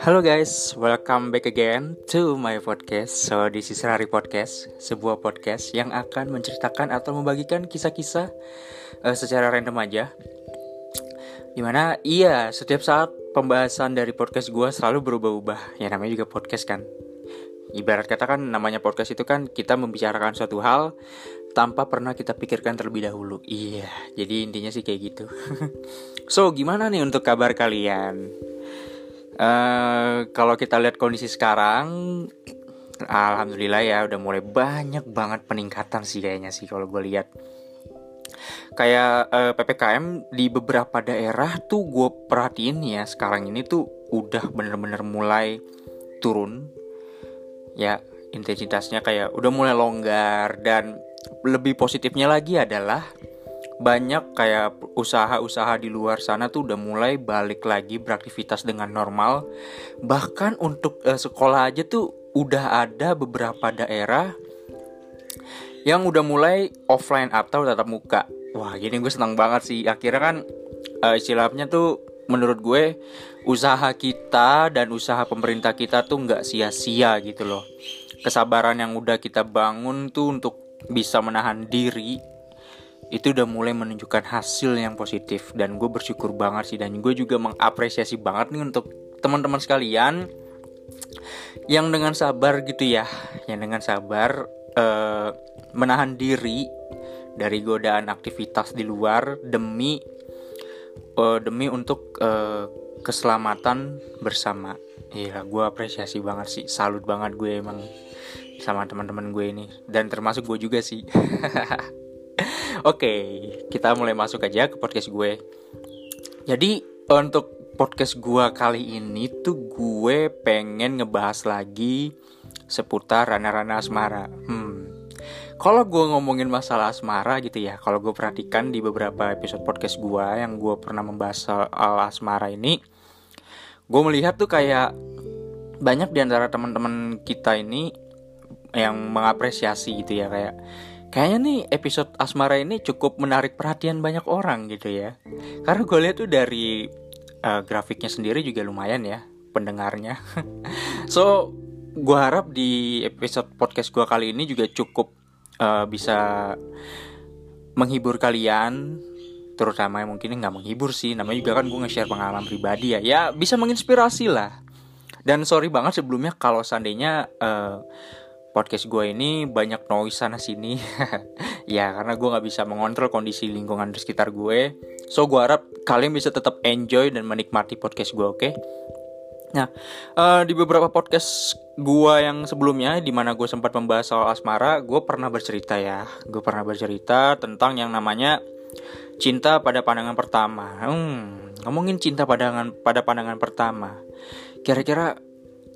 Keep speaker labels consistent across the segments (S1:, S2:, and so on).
S1: Halo guys, welcome back again to my podcast. So this is Rari Podcast, sebuah podcast yang akan menceritakan atau membagikan kisah-kisah uh, secara random aja. Di mana iya setiap saat pembahasan dari podcast gue selalu berubah-ubah. Ya namanya juga podcast kan. Ibarat kata kan namanya podcast itu kan kita membicarakan suatu hal tanpa pernah kita pikirkan terlebih dahulu. Iya, jadi intinya sih kayak gitu. so gimana nih untuk kabar kalian? Uh, kalau kita lihat kondisi sekarang, alhamdulillah ya udah mulai banyak banget peningkatan sih kayaknya sih kalau gue lihat. Kayak uh, eh, ppkm di beberapa daerah tuh gue perhatiin ya sekarang ini tuh udah bener-bener mulai turun. Ya intensitasnya kayak udah mulai longgar dan lebih positifnya lagi adalah banyak kayak usaha-usaha di luar sana tuh udah mulai balik lagi beraktivitas dengan normal. Bahkan untuk uh, sekolah aja tuh udah ada beberapa daerah yang udah mulai offline atau tatap muka. Wah, gini gue senang banget sih. Akhirnya kan uh, istilahnya tuh menurut gue usaha kita dan usaha pemerintah kita tuh nggak sia-sia gitu loh. Kesabaran yang udah kita bangun tuh untuk bisa menahan diri itu udah mulai menunjukkan hasil yang positif. Dan gue bersyukur banget sih. Dan gue juga mengapresiasi banget nih untuk teman-teman sekalian yang dengan sabar gitu ya. Yang dengan sabar uh, menahan diri dari godaan aktivitas di luar demi uh, demi untuk uh, keselamatan bersama. Iya, gue apresiasi banget sih, salut banget gue emang sama teman-teman gue ini. Dan termasuk gue juga sih. Oke, kita mulai masuk aja ke podcast gue. Jadi untuk podcast gue kali ini tuh gue pengen ngebahas lagi seputar rana-rana asmara. Hmm. Kalau gue ngomongin masalah asmara gitu ya, kalau gue perhatikan di beberapa episode podcast gue yang gue pernah membahas soal asmara ini, gue melihat tuh kayak banyak di antara teman-teman kita ini yang mengapresiasi gitu ya kayak Kayaknya nih episode Asmara ini cukup menarik perhatian banyak orang gitu ya. Karena gue lihat tuh dari uh, grafiknya sendiri juga lumayan ya pendengarnya. so gue harap di episode podcast gue kali ini juga cukup uh, bisa menghibur kalian terutama yang mungkin nggak menghibur sih namanya juga kan gue nge-share pengalaman pribadi ya ya bisa menginspirasi lah dan sorry banget sebelumnya kalau seandainya uh, podcast gue ini banyak noise sana sini ya karena gue nggak bisa mengontrol kondisi lingkungan di sekitar gue so gue harap kalian bisa tetap enjoy dan menikmati podcast gue oke okay? Nah, uh, di beberapa podcast gue yang sebelumnya, di mana gue sempat membahas soal asmara, gue pernah bercerita ya, gue pernah bercerita tentang yang namanya cinta pada pandangan pertama. Hmm, ngomongin cinta pandangan pada pandangan pertama, kira-kira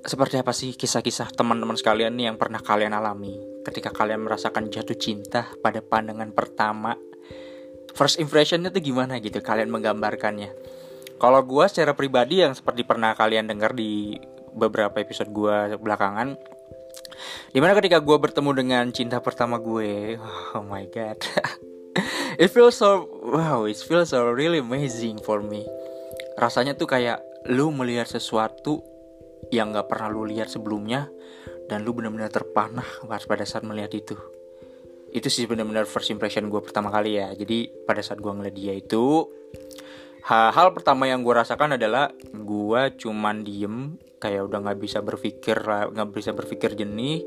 S1: seperti apa sih kisah-kisah teman-teman sekalian nih yang pernah kalian alami ketika kalian merasakan jatuh cinta pada pandangan pertama? First impressionnya tuh gimana gitu kalian menggambarkannya? Kalau gue secara pribadi yang seperti pernah kalian dengar di beberapa episode gue belakangan, di mana ketika gue bertemu dengan cinta pertama gue, oh my god, it feels so wow, it feels so really amazing for me. Rasanya tuh kayak lu melihat sesuatu yang gak pernah lu lihat sebelumnya dan lu benar-benar terpanah pada saat melihat itu. Itu sih benar-benar first impression gue pertama kali ya. Jadi pada saat gue ngeliat dia itu hal-hal pertama yang gue rasakan adalah gue cuman diem kayak udah nggak bisa berpikir nggak bisa berpikir jenih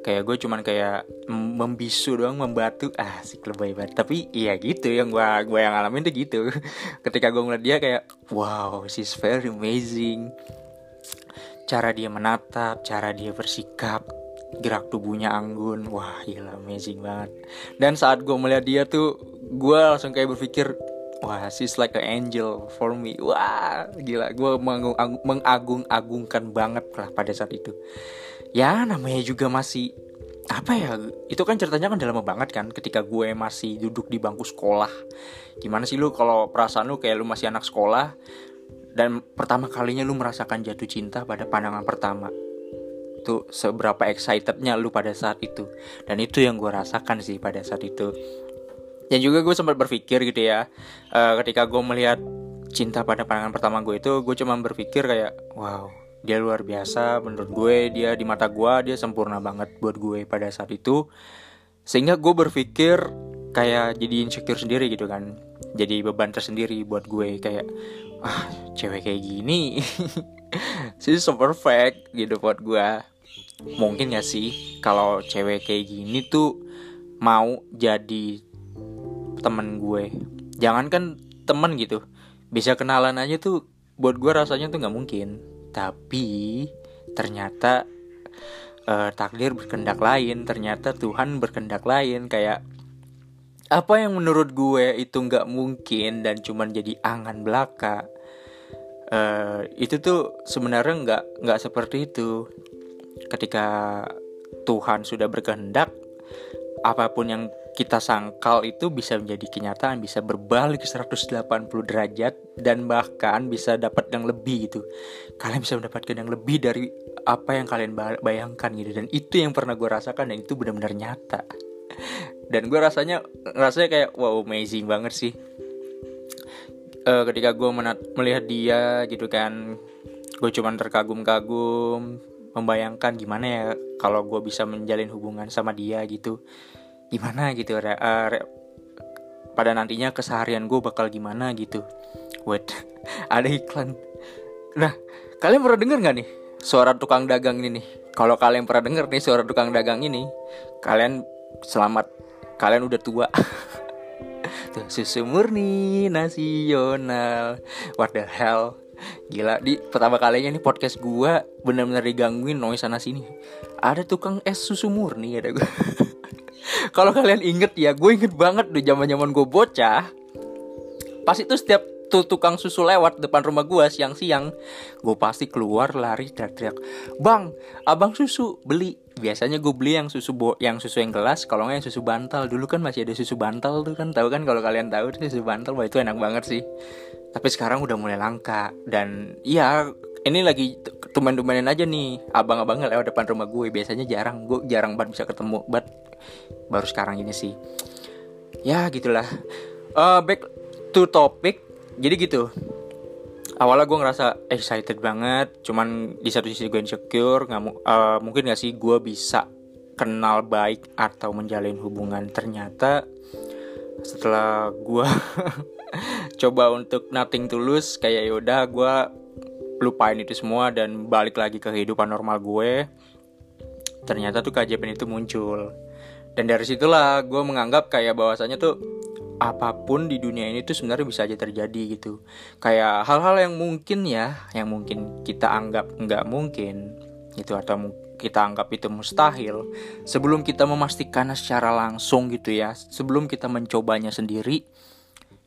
S1: kayak gue cuman kayak membisu doang membatu. Ah sih lebay banget. Tapi iya gitu yang gue gue yang alamin tuh gitu. Ketika gue ngeliat dia kayak wow she's very amazing cara dia menatap, cara dia bersikap, gerak tubuhnya anggun, wah gila amazing banget. Dan saat gue melihat dia tuh, gue langsung kayak berpikir, wah she's like an angel for me, wah gila, gue mengagung-agungkan banget lah pada saat itu. Ya namanya juga masih apa ya itu kan ceritanya kan udah lama banget kan ketika gue masih duduk di bangku sekolah gimana sih lu kalau perasaan lu kayak lu masih anak sekolah dan pertama kalinya lu merasakan jatuh cinta pada pandangan pertama. Itu seberapa excitednya lu pada saat itu. Dan itu yang gue rasakan sih pada saat itu. Dan juga gue sempat berpikir gitu ya uh, ketika gue melihat cinta pada pandangan pertama gue itu gue cuma berpikir kayak wow dia luar biasa menurut gue dia di mata gue dia sempurna banget buat gue pada saat itu. Sehingga gue berpikir kayak jadi insecure sendiri gitu kan. Jadi beban tersendiri buat gue kayak ah cewek kayak gini. Sih so perfect gitu buat gue mungkin gak sih kalau cewek kayak gini tuh mau jadi temen gue? Jangan kan temen gitu. Bisa kenalan aja tuh buat gue rasanya tuh nggak mungkin. Tapi ternyata uh, takdir berkendak lain ternyata Tuhan berkendak lain. Kayak apa yang menurut gue itu nggak mungkin dan cuman jadi angan belaka uh, itu tuh sebenarnya nggak nggak seperti itu ketika Tuhan sudah berkehendak apa pun yang kita sangkal itu bisa menjadi kenyataan, bisa berbalik 180 derajat dan bahkan bisa dapat yang lebih gitu. Kalian bisa mendapatkan yang lebih dari apa yang kalian bayangkan gitu dan itu yang pernah gue rasakan dan itu benar-benar nyata. Dan gue rasanya rasanya kayak wow amazing banget sih. Uh, ketika gue melihat dia gitu kan, gue cuman terkagum-kagum, membayangkan gimana ya kalau gue bisa menjalin hubungan sama dia gitu. Gimana gitu re, uh, re, pada nantinya keseharian gue bakal gimana gitu. Wait ada iklan. Nah kalian pernah denger nggak nih suara tukang dagang ini nih? Kalau kalian pernah denger nih suara tukang dagang ini kalian selamat kalian udah tua. Tuh susu murni nasional. What the hell? Gila di pertama kalinya nih podcast gua bener-bener digangguin noise sana sini. Ada tukang es susu murni ada gua. Kalau kalian inget ya gue inget banget di zaman zaman gue bocah. Pas itu setiap tuh tukang susu lewat depan rumah gue siang-siang gue pasti keluar lari teriak-teriak bang abang susu beli biasanya gue beli yang susu bo yang susu yang gelas kalau nggak yang susu bantal. Dulu kan masih ada susu bantal tuh kan. Tahu kan kalau kalian tahu susu bantal wah itu enak banget sih. Tapi sekarang udah mulai langka. Dan iya ini lagi tumen-tumenin aja nih. Abang-abangnya lewat depan rumah gue biasanya jarang. Gue jarang banget bisa ketemu but baru sekarang ini sih. Ya gitulah. Uh, back to topic. Jadi gitu awalnya gue ngerasa excited banget cuman di satu sisi gue insecure nggak uh, mungkin gak sih gue bisa kenal baik atau menjalin hubungan. Ternyata setelah gue coba untuk nothing tulus kayak yaudah gue lupain itu semua dan balik lagi ke kehidupan normal gue ternyata tuh keajaiban itu muncul. Dan dari situlah gue menganggap kayak bahwasanya tuh apa pun di dunia ini tuh sebenarnya bisa aja terjadi gitu. Kayak hal-hal yang mungkin ya yang mungkin kita anggap nggak mungkin gitu atau kita anggap itu mustahil sebelum kita memastikannya secara langsung gitu ya sebelum kita mencobanya sendiri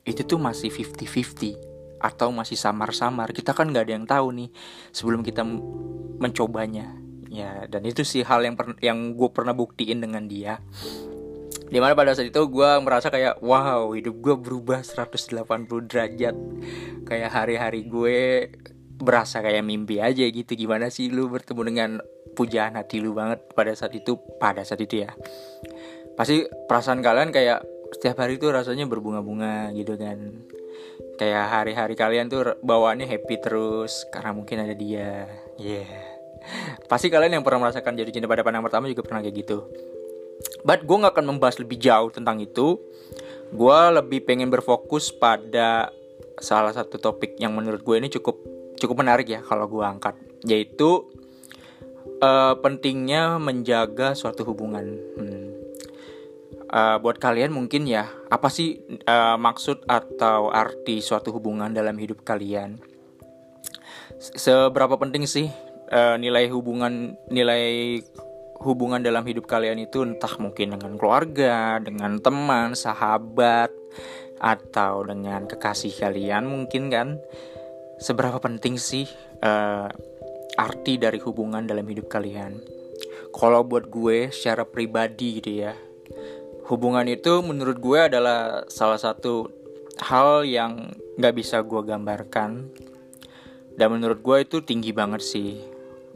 S1: itu tuh masih 50-50 atau masih samar-samar. Kita kan nggak ada yang tahu nih sebelum kita mencobanya. Ya dan itu sih hal yang yang gue pernah buktiin dengan dia di mana pada saat itu gue merasa kayak wow hidup gue berubah 180 derajat. Kayak hari-hari gue berasa kayak mimpi aja gitu. Gimana sih lu bertemu dengan pujaan hati lu banget pada saat itu? Pada saat itu ya. Pasti perasaan kalian kayak setiap hari itu rasanya berbunga-bunga gitu kan. Kayak hari-hari kalian tuh bawaannya happy terus karena mungkin ada dia. Yeah. Pasti kalian yang pernah merasakan jadi cinta pada pandang pertama juga pernah kayak gitu. But gue gak akan membahas lebih jauh tentang itu. Gue lebih pengen berfokus pada salah satu topik yang menurut gue ini cukup cukup menarik ya kalau gue angkat, yaitu uh, pentingnya menjaga suatu hubungan. Hmm. Uh, buat kalian mungkin ya apa sih uh, maksud atau arti suatu hubungan dalam hidup kalian? Seberapa penting sih uh, nilai hubungan nilai hubungan dalam hidup kalian itu entah mungkin dengan keluarga, dengan teman, sahabat, atau dengan kekasih kalian mungkin kan. Seberapa penting sih uh, arti dari hubungan dalam hidup kalian? Kalau buat gue secara pribadi gitu ya, hubungan itu menurut gue adalah salah satu hal yang nggak bisa gue gambarkan. Dan menurut gue itu tinggi banget sih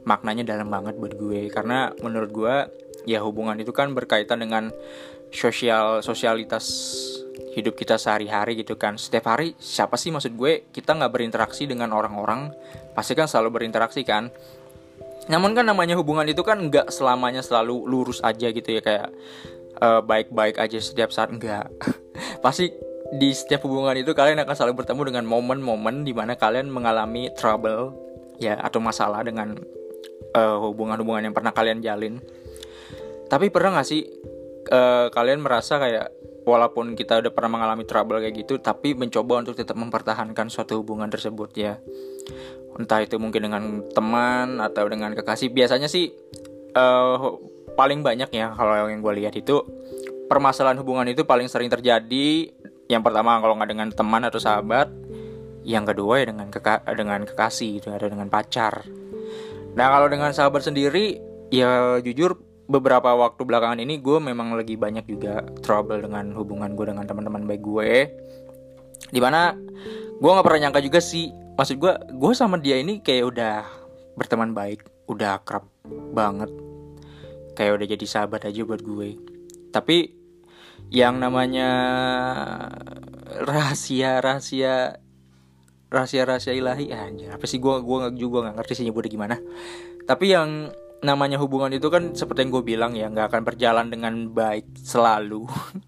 S1: maknanya dalam banget buat gue. Karena menurut gue ya hubungan itu kan berkaitan dengan sosial sosialitas hidup kita sehari-hari gitu kan. Setiap hari siapa sih maksud gue? Kita nggak berinteraksi dengan orang-orang pasti kan selalu berinteraksi kan. Namun kan namanya hubungan itu kan nggak selamanya selalu lurus aja gitu ya kayak uh, baik-baik aja setiap saat. Enggak pasti di setiap hubungan itu kalian akan selalu bertemu dengan momen-momen di mana kalian mengalami trouble ya atau masalah dengan hubungan hubungan-hubungan yang pernah kalian jalin. Tapi pernah gak sih uh, kalian merasa kayak walaupun kita udah pernah mengalami trouble kayak gitu tapi mencoba untuk tetap mempertahankan suatu hubungan tersebut ya? Entah itu mungkin dengan teman atau dengan kekasih. Biasanya sih uh, paling banyak ya kalau yang gue lihat itu permasalahan hubungan itu paling sering terjadi. Yang pertama kalau nggak dengan teman atau sahabat. Yang kedua ya dengan keka dengan kekasih ada dengan pacar nah kalau dengan sahabat sendiri ya jujur beberapa waktu belakangan ini gue memang lagi banyak juga trouble dengan hubungan gue dengan teman-teman baik gue di mana gue nggak pernah nyangka juga sih maksud gue gue sama dia ini kayak udah berteman baik udah akrab banget. Kayak udah jadi sahabat aja buat gue. Tapi yang namanya rahasia rahasia rahasia rahasia ilahi aja apa sih gue gue juga nggak ngerti sih nyebutnya gimana. Tapi yang namanya hubungan itu kan seperti yang gue bilang ya nggak akan berjalan dengan baik selalu.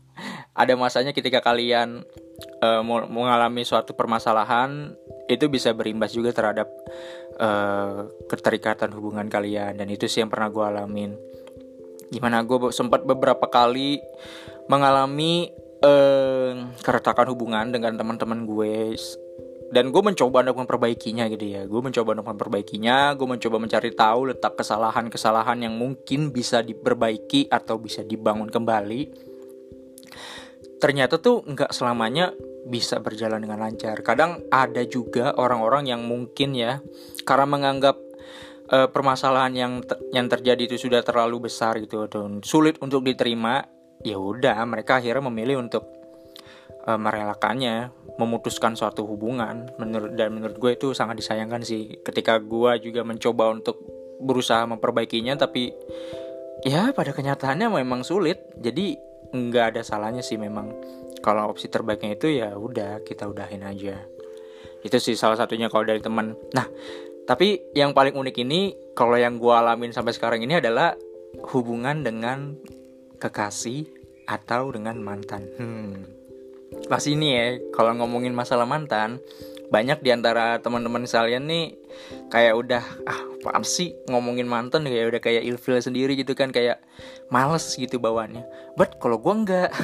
S1: Ada masanya ketika kalian uh, mengalami suatu permasalahan itu bisa berimbas juga terhadap uh, keterikatan hubungan kalian. Dan itu sih yang pernah gue alamin. Gimana gue sempat beberapa kali mengalami uh, keretakan hubungan dengan teman-teman gue dan gue mencoba untuk memperbaikinya gitu ya. Gue mencoba untuk memperbaikinya gue mencoba mencari tahu letak kesalahan-kesalahan yang mungkin bisa diperbaiki atau bisa dibangun kembali. Ternyata tuh nggak selamanya bisa berjalan dengan lancar. Kadang ada juga orang-orang yang mungkin ya karena menganggap uh, permasalahan yang te yang terjadi itu sudah terlalu besar gitu dan sulit untuk diterima ya udah mereka akhirnya memilih untuk uh, merelakannya memutuskan suatu hubungan menurut dan menurut gue itu sangat disayangkan sih. Ketika gue juga mencoba untuk berusaha memperbaikinya tapi ya pada kenyataannya memang sulit. Jadi nggak ada salahnya sih memang. Kalau opsi terbaiknya itu ya udah kita udahin aja. Itu sih salah satunya kalau dari teman nah tapi yang paling unik ini kalau yang gue alamin sampai sekarang ini adalah hubungan dengan kekasih atau dengan mantan. Hmm pas ini ya kalau ngomongin masalah mantan banyak di antara teman-teman sekalian nih kayak udah ah apa sih ngomongin mantan kayak udah kayak ilfil sendiri gitu kan kayak males gitu bawaannya. But kalau gue enggak.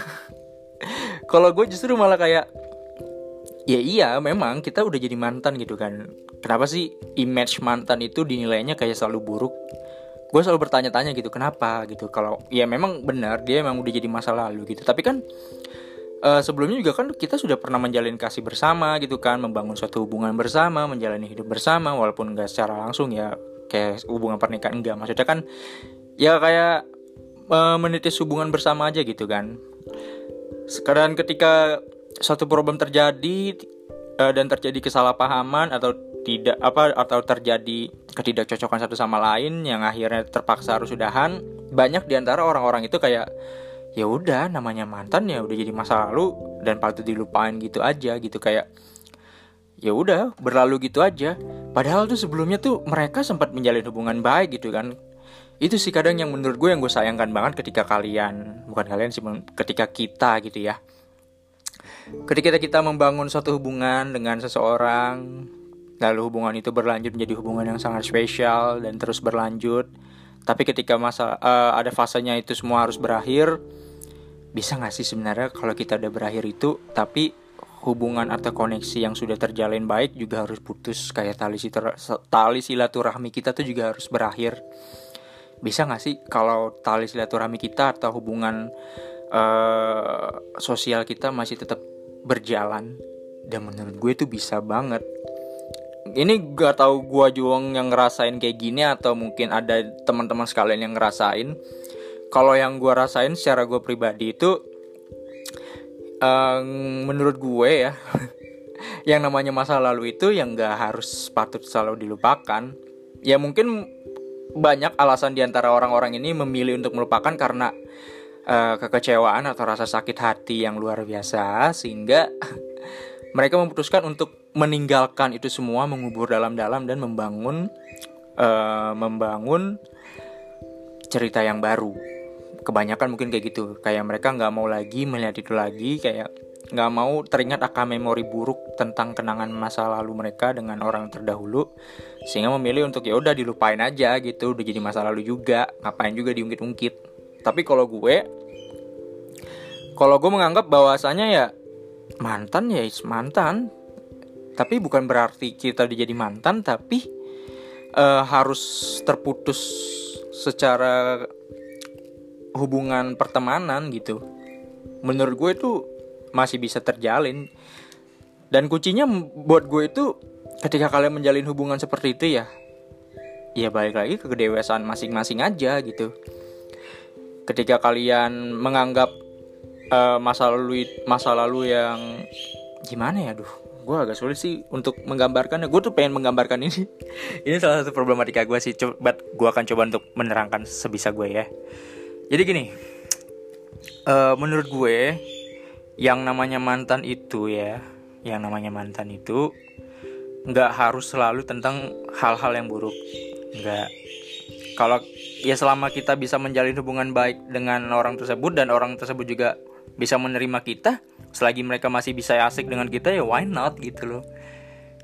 S1: Kalau gue justru malah kayak ya iya memang kita udah jadi mantan gitu kan. Kenapa sih image mantan itu dinilainya kayak selalu buruk? Gue selalu bertanya-tanya gitu kenapa? Gitu. Kalau ya memang benar dia memang udah jadi masa lalu gitu. Tapi kan uh, sebelumnya juga kan kita sudah pernah menjalin kasih bersama gitu kan membangun suatu hubungan bersama menjalani hidup bersama walaupun nggak secara langsung ya kayak hubungan pernikahan enggak maksudnya kan ya kayak uh, menitis hubungan bersama aja gitu kan. Sekarang ketika suatu problem terjadi uh, dan terjadi kesalahpahaman atau tidak apa atau terjadi ketidakcocokan satu sama lain yang akhirnya terpaksa harus sudahan banyak di antara orang-orang itu kayak ya udah namanya mantan ya udah jadi masa lalu dan patut dilupain gitu aja gitu kayak ya udah berlalu gitu aja. Padahal tuh sebelumnya tuh mereka sempat menjalin hubungan baik gitu kan. Itu sih kadang yang menurut gue yang gue sayangkan banget ketika kalian bukan kalian sih ketika kita gitu ya. Ketika kita membangun suatu hubungan dengan seseorang lalu hubungan itu berlanjut menjadi hubungan yang sangat spesial dan terus berlanjut tapi ketika masa uh, ada fasenya itu semua harus berakhir bisa gak sih sebenarnya kalau kita udah berakhir itu tapi hubungan atau koneksi yang sudah terjalin baik juga harus putus. Kayak tali, tali silaturahmi kita tuh juga harus berakhir. Bisa gak sih kalau tali silaturahmi kita atau hubungan uh, sosial kita masih tetap berjalan? Dan menurut gue itu bisa banget. Ini gak tahu gue juga yang ngerasain kayak gini atau mungkin ada teman-teman sekalian yang ngerasain kalau yang gue rasain secara gue pribadi itu um, menurut gue ya yang namanya masa lalu itu yang gak harus patut selalu dilupakan. Ya mungkin banyak alasan di antara orang-orang ini memilih untuk melupakan karena uh, kekecewaan atau rasa sakit hati yang luar biasa sehingga mereka memutuskan untuk meninggalkan itu semua mengubur dalam-dalam dan membangun uh, membangun cerita yang baru kebanyakan mungkin kayak gitu. Kayak mereka nggak mau lagi melihat itu lagi kayak nggak mau teringat akan memori buruk tentang kenangan masa lalu mereka dengan orang terdahulu sehingga memilih untuk ya udah dilupain aja gitu udah jadi masa lalu juga ngapain juga diungkit-ungkit. Tapi kalau gue kalau gue menganggap bahwasanya ya mantan ya is mantan. Tapi bukan berarti kita jadi mantan tapi uh, harus terputus secara hubungan pertemanan gitu menurut gue itu masih bisa terjalin. Dan kuncinya buat gue itu ketika kalian menjalin hubungan seperti itu ya ya balik lagi ke kedewasaan masing-masing aja gitu. Ketika kalian menganggap uh, masa lalu masa lalu yang gimana ya duh gue agak sulit sih untuk menggambarkannya gue tuh pengen menggambarkan ini. Ini salah satu problematika gue sih coba gue akan coba untuk menerangkan sebisa gue ya jadi gini uh, menurut gue yang namanya mantan itu ya yang namanya mantan itu nggak harus selalu tentang hal-hal yang buruk. Nggak. Kalau ya selama kita bisa menjalin hubungan baik dengan orang tersebut dan orang tersebut juga bisa menerima kita selagi mereka masih bisa asik dengan kita ya why not gitu loh.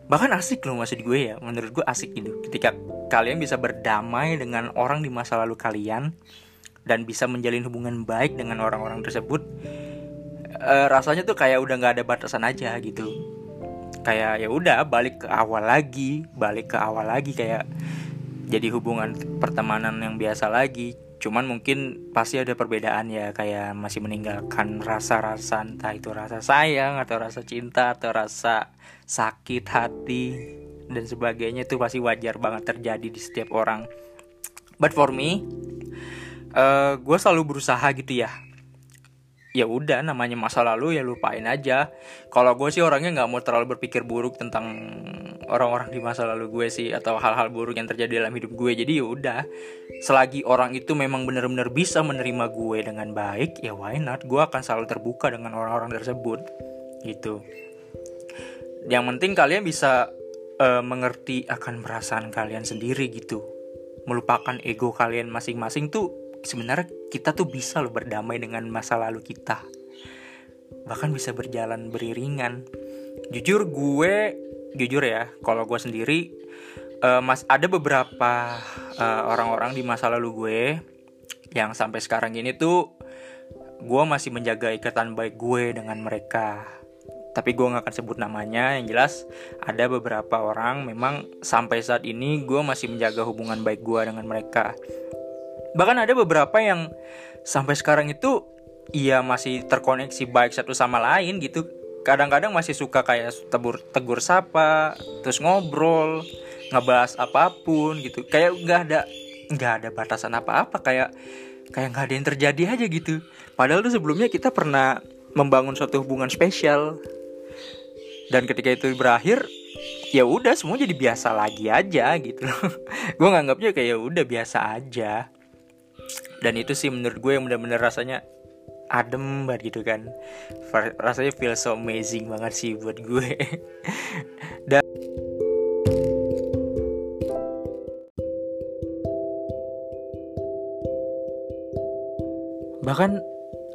S1: Bahkan asik loh maksud gue ya menurut gue asik gitu. Ketika kalian bisa berdamai dengan orang di masa lalu kalian dan bisa menjalin hubungan baik dengan orang-orang tersebut uh, rasanya tuh kayak udah nggak ada batasan aja gitu. Kayak ya udah balik ke awal lagi balik ke awal lagi kayak jadi hubungan pertemanan yang biasa lagi. Cuman mungkin pasti ada perbedaan ya kayak masih meninggalkan rasa-rasa entah itu rasa sayang atau rasa cinta atau rasa sakit hati dan sebagainya. Itu pasti wajar banget terjadi di setiap orang. But for me uh, gue selalu berusaha gitu ya. Ya udah namanya masa lalu ya lupain aja. Kalau gue sih orangnya nggak mau terlalu berpikir buruk tentang orang-orang di masa lalu gue sih atau hal-hal buruk yang terjadi dalam hidup gue jadi ya udah selagi orang itu memang benar-benar bisa menerima gue dengan baik ya why not? Gue akan selalu terbuka dengan orang-orang tersebut gitu. Yang penting kalian bisa uh, mengerti akan perasaan kalian sendiri gitu. Melupakan ego kalian masing-masing tuh sebenarnya kita tuh bisa loh berdamai dengan masa lalu kita. Bahkan bisa berjalan beriringan. Jujur gue jujur ya kalau gue sendiri uh, mas ada beberapa uh, orang-orang di masa lalu gue yang sampai sekarang ini tuh gue masih menjaga ikatan baik gue dengan mereka. Tapi gue gak akan sebut namanya yang jelas ada beberapa orang memang sampai saat ini gue masih menjaga hubungan baik gue dengan mereka bahkan ada beberapa yang sampai sekarang itu ia masih terkoneksi baik satu sama lain gitu. Kadang-kadang masih suka kayak tegur tegur sapa terus ngobrol ngebahas apa pun gitu. Kayak nggak ada nggak ada batasan apa-apa. Kayak kayak nggak ada yang terjadi aja gitu. Padahal tuh sebelumnya kita pernah membangun suatu hubungan spesial. Dan ketika itu berakhir ya udah semua jadi biasa lagi aja gitu. Gue nganggapnya kayak ya udah biasa aja dan itu sih menurut gue yang bener-bener rasanya adem banget gitu kan. Rasanya feel so amazing banget sih buat gue. Dan bahkan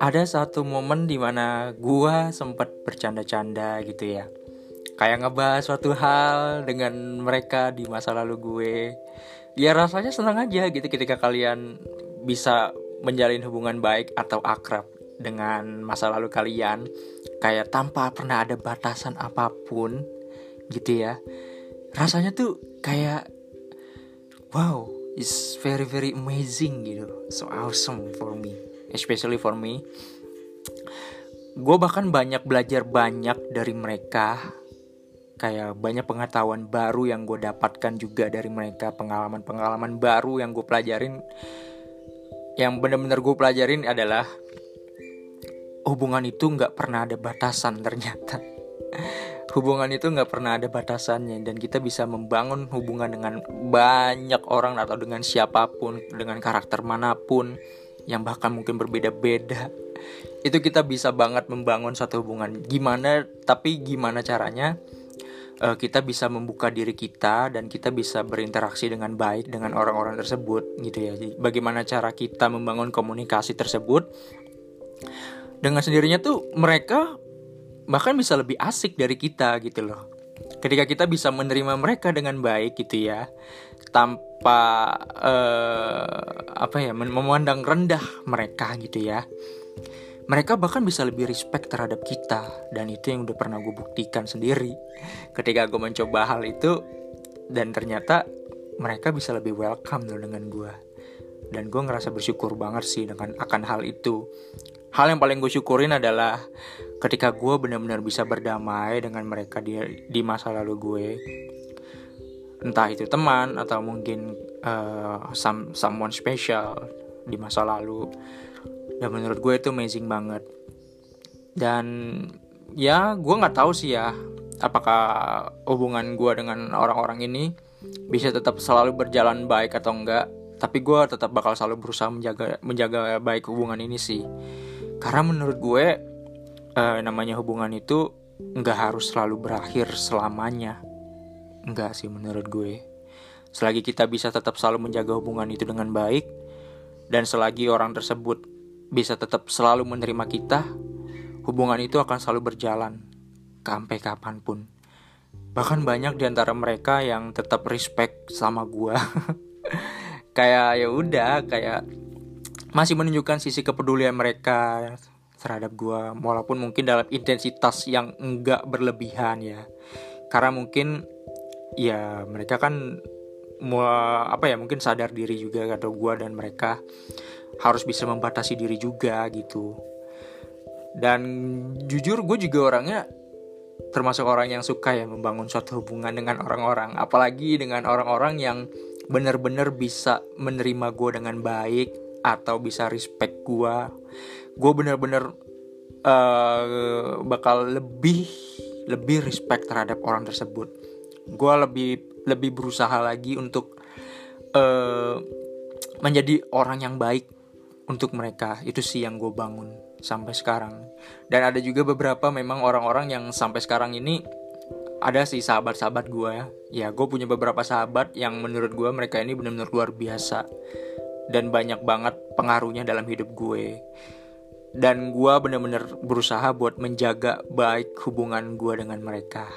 S1: ada satu momen di mana gue sempat bercanda-canda gitu ya. Kayak ngebahas suatu hal dengan mereka di masa lalu gue. Ya rasanya senang aja gitu ketika kalian bisa menjalin hubungan baik atau akrab dengan masa lalu kalian. Kayak tanpa pernah ada batasan apa pun gitu ya. Rasanya tuh kayak wow it's very very amazing gitu. So awesome for me especially for me. Gue bahkan banyak belajar banyak dari mereka. Kayak banyak pengetahuan baru yang gue dapatkan juga dari mereka pengalaman-pengalaman baru yang gue pelajarin yang benar-benar gue pelajarin adalah hubungan itu nggak pernah ada batasan ternyata. Hubungan itu nggak pernah ada batasannya dan kita bisa membangun hubungan dengan banyak orang atau dengan siapa pun dengan karakter mana pun yang bahkan mungkin berbeda-beda. Itu kita bisa banget membangun satu hubungan. Gimana tapi gimana caranya uh, kita bisa membuka diri kita dan kita bisa berinteraksi dengan baik dengan orang-orang tersebut gitu ya. Jadi, bagaimana cara kita membangun komunikasi tersebut? Dengan sendirinya tuh mereka bahkan bisa lebih asik dari kita gitu loh. Ketika kita bisa menerima mereka dengan baik gitu ya. Tanpa uh, apa ya memandang rendah mereka gitu ya mereka bahkan bisa lebih respect terhadap kita dan itu yang udah pernah gue buktikan sendiri. Ketika gue mencoba hal itu dan ternyata mereka bisa lebih welcome loh dengan gue dan gue ngerasa bersyukur banget sih dengan akan hal itu. Hal yang paling gue syukurin adalah ketika gue benar-benar bisa berdamai dengan mereka di di masa lalu gue. Entah itu teman atau mungkin uh, some, someone special di masa lalu dan menurut gue itu amazing banget. Dan ya gue nggak tahu sih ya apakah hubungan gue dengan orang-orang ini bisa tetap selalu berjalan baik atau enggak. Tapi gue tetap bakal selalu berusaha menjaga menjaga baik hubungan ini sih. Karena menurut gue eh, namanya hubungan itu nggak harus selalu berakhir selamanya. Enggak sih menurut gue. Selagi kita bisa tetap selalu menjaga hubungan itu dengan baik dan selagi orang tersebut bisa tetap selalu menerima kita, hubungan itu akan selalu berjalan sampai kapan pun. Bahkan banyak di antara mereka yang tetap respect sama gua. kayak ya udah, kayak masih menunjukkan sisi kepedulian mereka terhadap gua walaupun mungkin dalam intensitas yang enggak berlebihan ya. Karena mungkin ya mereka kan mau apa ya mungkin sadar diri juga atau gua dan mereka harus bisa membatasi diri juga gitu. Dan jujur gue juga orangnya termasuk orang yang suka ya membangun suatu hubungan dengan orang-orang. Apalagi dengan orang-orang yang benar-benar bisa menerima gue dengan baik atau bisa respect gue. Gue benar-benar uh, bakal lebih lebih respect terhadap orang tersebut. Gue lebih lebih berusaha lagi untuk uh, menjadi orang yang baik untuk mereka. Itu sih yang gue bangun sampai sekarang. Dan ada juga beberapa memang orang-orang yang sampai sekarang ini ada sih sahabat-sahabat gue ya. Ya gue punya beberapa sahabat yang menurut gue mereka ini benar-benar luar biasa. Dan banyak banget pengaruhnya dalam hidup gue. Dan gue benar-benar berusaha buat menjaga baik hubungan gue dengan mereka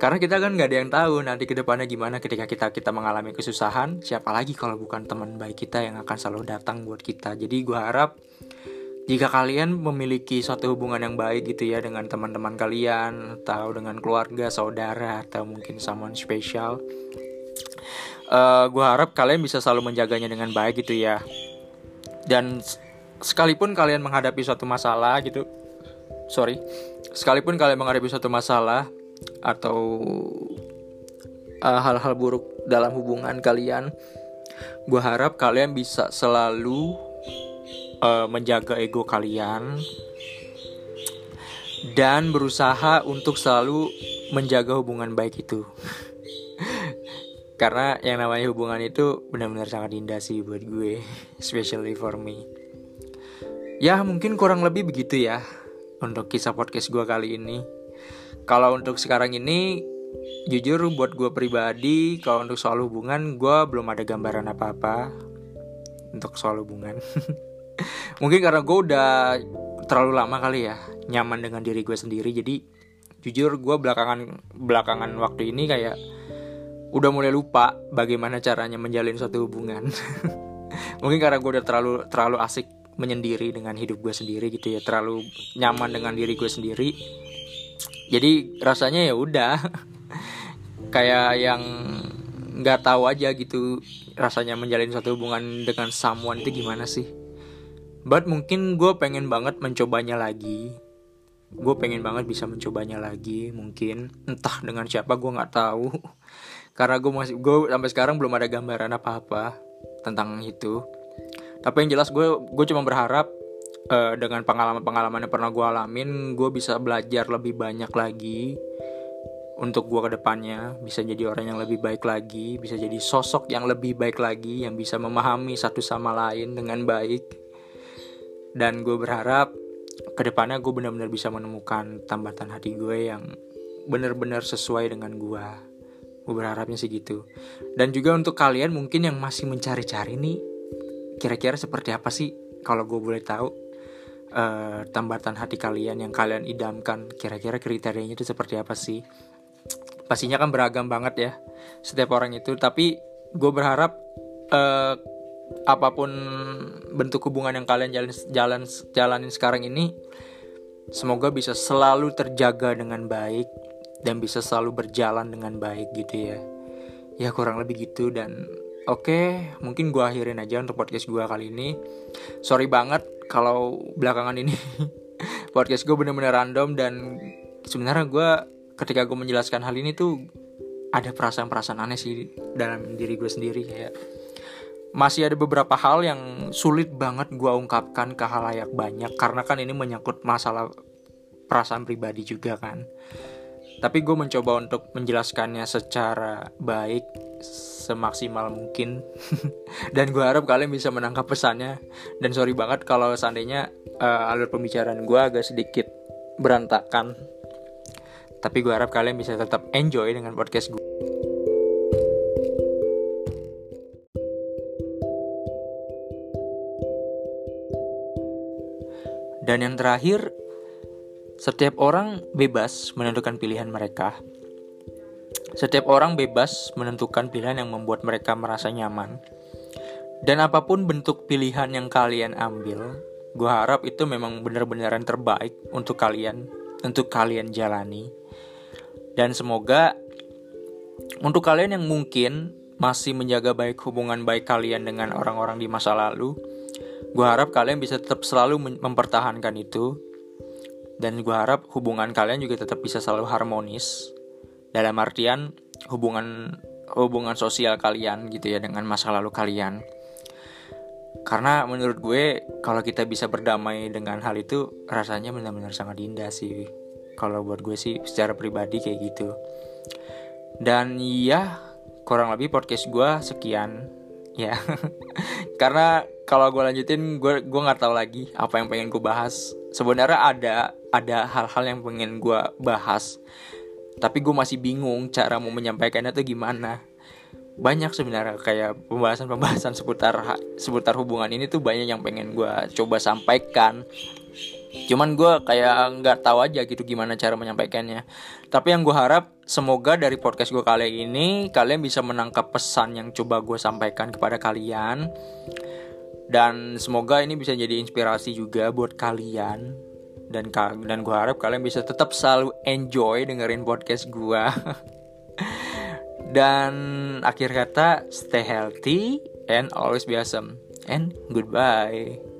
S1: karena kita kan nggak ada yang tahu nanti ke depannya gimana ketika kita kita mengalami kesusahan. Siapa lagi kalau bukan teman baik kita yang akan selalu datang buat kita. Jadi gue harap jika kalian memiliki suatu hubungan yang baik gitu ya dengan teman-teman kalian atau dengan keluarga, saudara atau mungkin someone special, uh, gue harap kalian bisa selalu menjaganya dengan baik gitu ya. Dan sekalipun kalian menghadapi suatu masalah gitu, sorry, sekalipun kalian menghadapi suatu masalah, atau uh, hal-hal uh, buruk dalam hubungan kalian gue harap kalian bisa selalu uh, menjaga ego kalian dan berusaha untuk selalu menjaga hubungan baik itu. Karena yang namanya hubungan itu benar-benar sangat indah sih buat gue especially for me. Ya mungkin kurang lebih begitu ya untuk kisah podcast gue kali ini kalau untuk sekarang ini jujur buat gue pribadi kalau untuk soal hubungan gue belum ada gambaran apa-apa untuk soal hubungan. Mungkin karena gue udah terlalu lama kali ya nyaman dengan diri gue sendiri jadi jujur gue belakangan belakangan waktu ini kayak udah mulai lupa bagaimana caranya menjalin suatu hubungan. Mungkin karena gue udah terlalu terlalu asik menyendiri dengan hidup gue sendiri gitu ya terlalu nyaman dengan diri gue sendiri jadi rasanya ya udah. Kayak yang nggak tahu aja gitu rasanya menjalin satu hubungan dengan someone itu gimana sih? But mungkin gue pengen banget mencobanya lagi. Gue pengen banget bisa mencobanya lagi mungkin. Entah dengan siapa gue nggak tahu. Karena gue masih gue sampai sekarang belum ada gambaran apa apa tentang itu. Tapi yang jelas gue gue cuma berharap uh, dengan pengalaman-pengalaman yang pernah gue alamin gue bisa belajar lebih banyak lagi untuk gue ke depannya bisa jadi orang yang lebih baik lagi, bisa jadi sosok yang lebih baik lagi, yang bisa memahami satu sama lain dengan baik. Dan gue berharap ke depannya gue benar-benar bisa menemukan tambatan hati gue yang benar-benar sesuai dengan gue. Gue berharapnya sih gitu. Dan juga untuk kalian mungkin yang masih mencari-cari nih, kira-kira seperti apa sih kalau gue boleh tahu uh, tambatan hati kalian yang kalian idamkan kira-kira kriterianya itu seperti apa sih? Pastinya kan beragam banget ya setiap orang itu. Tapi gue berharap uh, apa pun bentuk hubungan yang kalian jalan jalan jalanin sekarang ini semoga bisa selalu terjaga dengan baik dan bisa selalu berjalan dengan baik gitu ya. Ya kurang lebih gitu. Dan oke okay, mungkin gue akhirin aja untuk podcast gue kali ini. Sorry banget kalau belakangan ini podcast gue bener-bener random dan sebenarnya gue ketika gue menjelaskan hal ini tuh ada perasaan-perasaan aneh sih dalam diri gue sendiri kayak masih ada beberapa hal yang sulit banget gue ungkapkan ke halayak banyak karena kan ini menyangkut masalah perasaan pribadi juga kan. Tapi gue mencoba untuk menjelaskannya secara baik semaksimal mungkin dan gue harap kalian bisa menangkap pesannya dan sorry banget kalau seandainya uh, alur pembicaraan gue agak sedikit berantakan tapi gue harap kalian bisa tetap enjoy dengan podcast gue. Dan yang terakhir, setiap orang bebas menentukan pilihan mereka. Setiap orang bebas menentukan pilihan yang membuat mereka merasa nyaman. Dan apa pun bentuk pilihan yang kalian ambil, gue harap itu memang benar-benar yang terbaik untuk kalian, untuk kalian jalani dan semoga untuk kalian yang mungkin masih menjaga baik hubungan baik kalian dengan orang-orang di masa lalu, gue harap kalian bisa tetap selalu mempertahankan itu. Dan gue harap hubungan kalian juga tetap bisa selalu harmonis. Dalam artian hubungan hubungan sosial kalian gitu ya dengan masa lalu kalian. Karena menurut gue kalau kita bisa berdamai dengan hal itu rasanya benar-benar sangat indah sih. Kalau buat gue sih secara pribadi kayak gitu. Dan ya kurang lebih podcast gue sekian. Ya karena kalau gue lanjutin gue gue nggak tahu lagi apa yang pengen gue bahas. Sebenarnya ada ada hal-hal yang pengen gue bahas tapi gue masih bingung cara mau menyampaikannya tuh gimana. Banyak sebenarnya kayak pembahasan-pembahasan seputar seputar hubungan ini tuh banyak yang pengen gue coba sampaikan. Cuman gue kayak nggak tahu aja gitu gimana cara menyampaikannya. Tapi yang gue harap semoga dari podcast gue kali ini kalian bisa menangkap pesan yang coba gue sampaikan kepada kalian. Dan semoga ini bisa jadi inspirasi juga buat kalian dan dan gue harap kalian bisa tetap selalu enjoy dengerin podcast gue dan akhir kata stay healthy and always be awesome. And goodbye